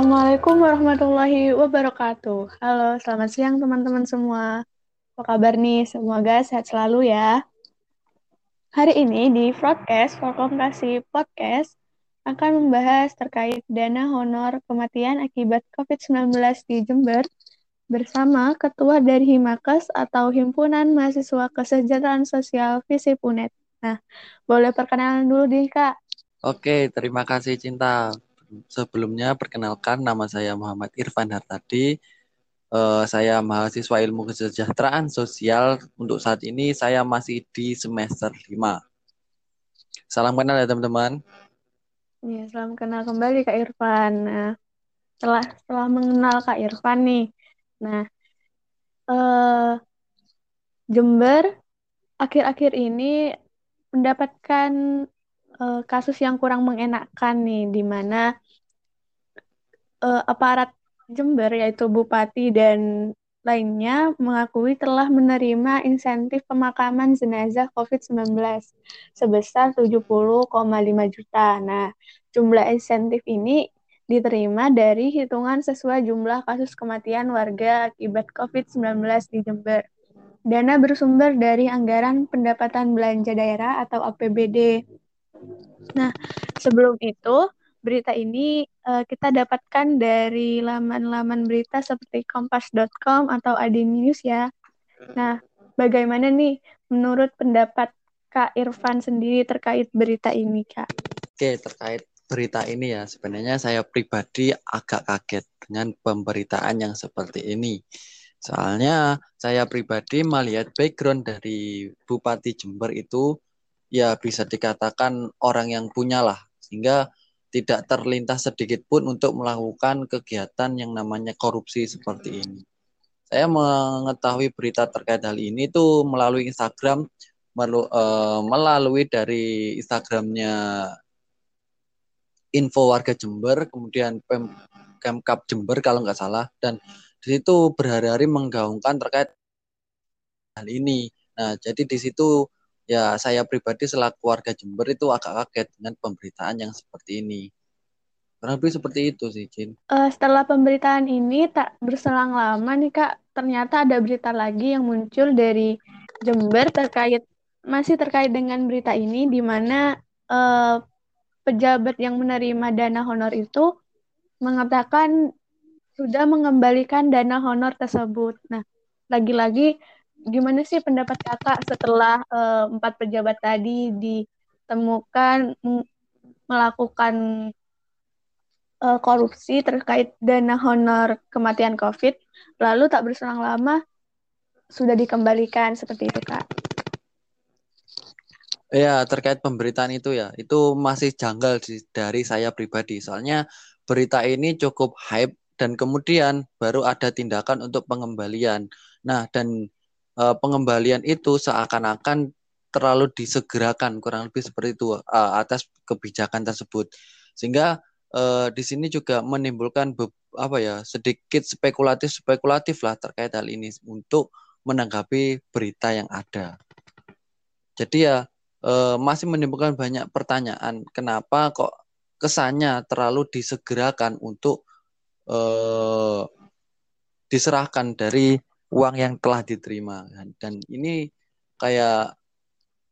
Assalamualaikum warahmatullahi wabarakatuh. Halo, selamat siang teman-teman semua. Apa kabar nih? Semoga sehat selalu ya. Hari ini di broadcast Kasih Podcast akan membahas terkait dana honor kematian akibat COVID-19 di Jember bersama Ketua dari Himakes atau Himpunan Mahasiswa Kesejahteraan Sosial Visipunet. Nah, boleh perkenalan dulu nih Kak. Oke, terima kasih Cinta sebelumnya perkenalkan nama saya Muhammad Irfan Hartadi. Uh, saya mahasiswa ilmu kesejahteraan sosial. Untuk saat ini saya masih di semester 5. Salam kenal ya teman-teman. Ya, salam kenal kembali Kak Irfan. Nah, setelah setelah mengenal Kak Irfan nih. Nah, uh, Jember akhir-akhir ini mendapatkan uh, kasus yang kurang mengenakan nih, di mana uh, aparat Jember yaitu bupati dan lainnya mengakui telah menerima insentif pemakaman jenazah COVID-19 sebesar 70,5 juta. Nah, jumlah insentif ini diterima dari hitungan sesuai jumlah kasus kematian warga akibat COVID-19 di Jember. Dana bersumber dari anggaran pendapatan belanja daerah atau APBD Nah, sebelum itu berita ini uh, kita dapatkan dari laman-laman berita seperti kompas.com atau Adi News ya. Nah, bagaimana nih menurut pendapat Kak Irfan sendiri terkait berita ini, Kak? Oke, terkait berita ini ya, sebenarnya saya pribadi agak kaget dengan pemberitaan yang seperti ini. Soalnya saya pribadi melihat background dari Bupati Jember itu ya bisa dikatakan orang yang punya lah sehingga tidak terlintas sedikit pun untuk melakukan kegiatan yang namanya korupsi seperti ini. Saya mengetahui berita terkait hal ini tuh melalui Instagram, eh, melalui dari Instagramnya Info Warga Jember, kemudian Pem, Jember kalau nggak salah, dan di situ berhari-hari menggaungkan terkait hal ini. Nah, jadi di situ ya saya pribadi selaku warga Jember itu agak kaget dengan pemberitaan yang seperti ini. Kurang lebih seperti itu sih, Jin. Uh, setelah pemberitaan ini tak berselang lama nih Kak, ternyata ada berita lagi yang muncul dari Jember terkait masih terkait dengan berita ini di mana uh, pejabat yang menerima dana honor itu mengatakan sudah mengembalikan dana honor tersebut. Nah, lagi-lagi gimana sih pendapat kakak setelah uh, empat pejabat tadi ditemukan melakukan uh, korupsi terkait dana honor kematian COVID, lalu tak berselang lama sudah dikembalikan seperti itu kak? Ya terkait pemberitaan itu ya, itu masih janggal dari saya pribadi. Soalnya berita ini cukup hype dan kemudian baru ada tindakan untuk pengembalian. Nah dan uh, pengembalian itu seakan-akan terlalu disegerakan kurang lebih seperti itu uh, atas kebijakan tersebut. Sehingga uh, di sini juga menimbulkan apa ya sedikit spekulatif spekulatif lah terkait hal ini untuk menanggapi berita yang ada. Jadi ya uh, masih menimbulkan banyak pertanyaan kenapa kok kesannya terlalu disegerakan untuk uh, diserahkan dari uang yang telah diterima dan ini kayak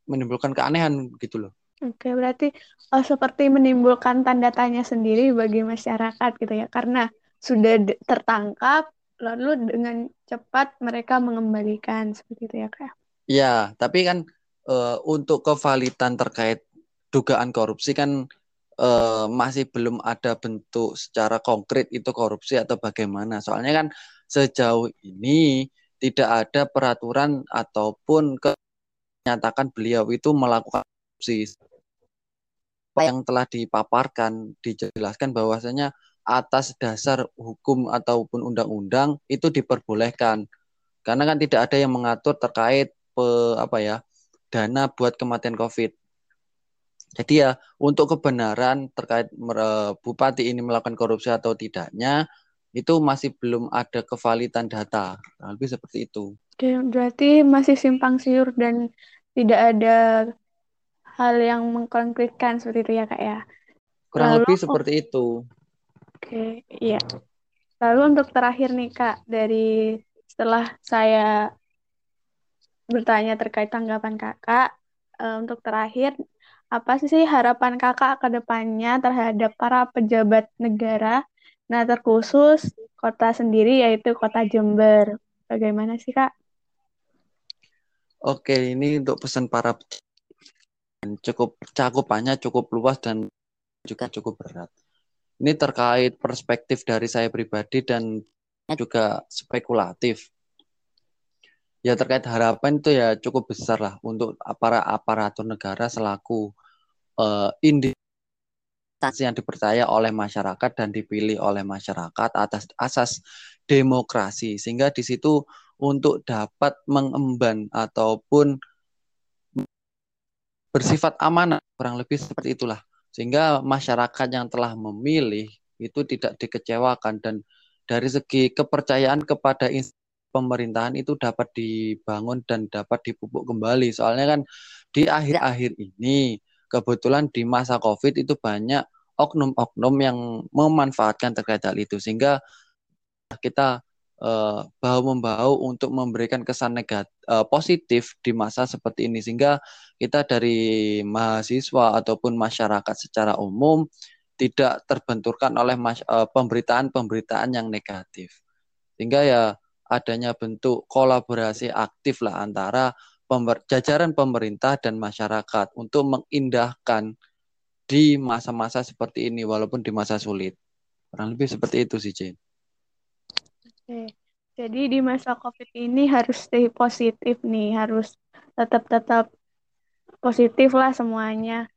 menimbulkan keanehan gitu loh. Oke, berarti oh, seperti menimbulkan tanda tanya sendiri bagi masyarakat gitu ya, karena sudah tertangkap, lalu dengan cepat mereka mengembalikan seperti itu ya kak? Iya, tapi kan e, untuk kevalitan terkait dugaan korupsi kan e, masih belum ada bentuk secara konkret itu korupsi atau bagaimana. Soalnya kan sejauh ini tidak ada peraturan ataupun menyatakan beliau itu melakukan korupsi yang telah dipaparkan dijelaskan bahwasanya atas dasar hukum ataupun undang-undang itu diperbolehkan karena kan tidak ada yang mengatur terkait pe, apa ya dana buat kematian COVID. Jadi ya untuk kebenaran terkait bupati ini melakukan korupsi atau tidaknya itu masih belum ada kevalitan data. Nah, lebih seperti itu. Oke, berarti masih simpang siur dan tidak ada hal yang mengkonkretkan seperti itu ya kak ya. Kurang Lalu, lebih seperti itu. Oke, iya. Lalu untuk terakhir nih Kak, dari setelah saya bertanya terkait tanggapan Kakak, eh, untuk terakhir, apa sih harapan Kakak ke depannya terhadap para pejabat negara, nah terkhusus kota sendiri yaitu Kota Jember. Bagaimana sih Kak? Oke, ini untuk pesan para cukup cakupannya cukup luas dan juga cukup berat. Ini terkait perspektif dari saya pribadi dan juga spekulatif. Ya terkait harapan itu ya cukup besar lah untuk para aparatur negara selaku uh, instansi yang dipercaya oleh masyarakat dan dipilih oleh masyarakat atas asas demokrasi. Sehingga di situ untuk dapat mengemban ataupun bersifat amanah kurang lebih seperti itulah. Sehingga masyarakat yang telah memilih itu tidak dikecewakan dan dari segi kepercayaan kepada pemerintahan itu dapat dibangun dan dapat dipupuk kembali. Soalnya kan di akhir-akhir ini kebetulan di masa Covid itu banyak oknum-oknum yang memanfaatkan terkait hal itu sehingga kita uh, bahu membahu untuk memberikan kesan negatif uh, positif di masa seperti ini. Sehingga kita dari mahasiswa ataupun masyarakat secara umum tidak terbenturkan oleh pemberitaan-pemberitaan yang negatif. Sehingga ya adanya bentuk kolaborasi aktif lah antara pemer jajaran pemerintah dan masyarakat untuk mengindahkan di masa-masa seperti ini walaupun di masa sulit. Kurang lebih seperti itu sih, Jane. Oke. Jadi di masa COVID ini harus stay positif nih, harus tetap-tetap positif lah semuanya.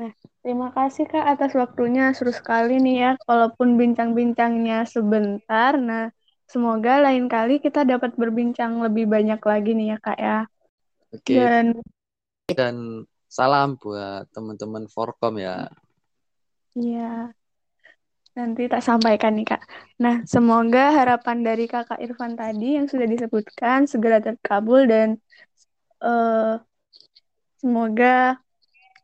Nah, terima kasih Kak atas waktunya. Seru sekali nih ya, walaupun bincang-bincangnya sebentar. Nah, Semoga lain kali kita dapat berbincang lebih banyak lagi nih ya Kak ya. Oke. Dan dan salam buat teman-teman Forkom ya. Iya. Nanti tak sampaikan nih Kak. Nah, semoga harapan dari Kakak Irfan tadi yang sudah disebutkan segera terkabul dan uh, semoga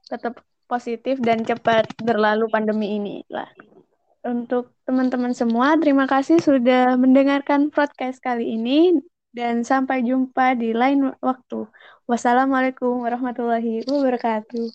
tetap positif dan cepat berlalu pandemi ini lah. Untuk teman-teman semua, terima kasih sudah mendengarkan podcast kali ini dan sampai jumpa di lain waktu. Wassalamualaikum warahmatullahi wabarakatuh.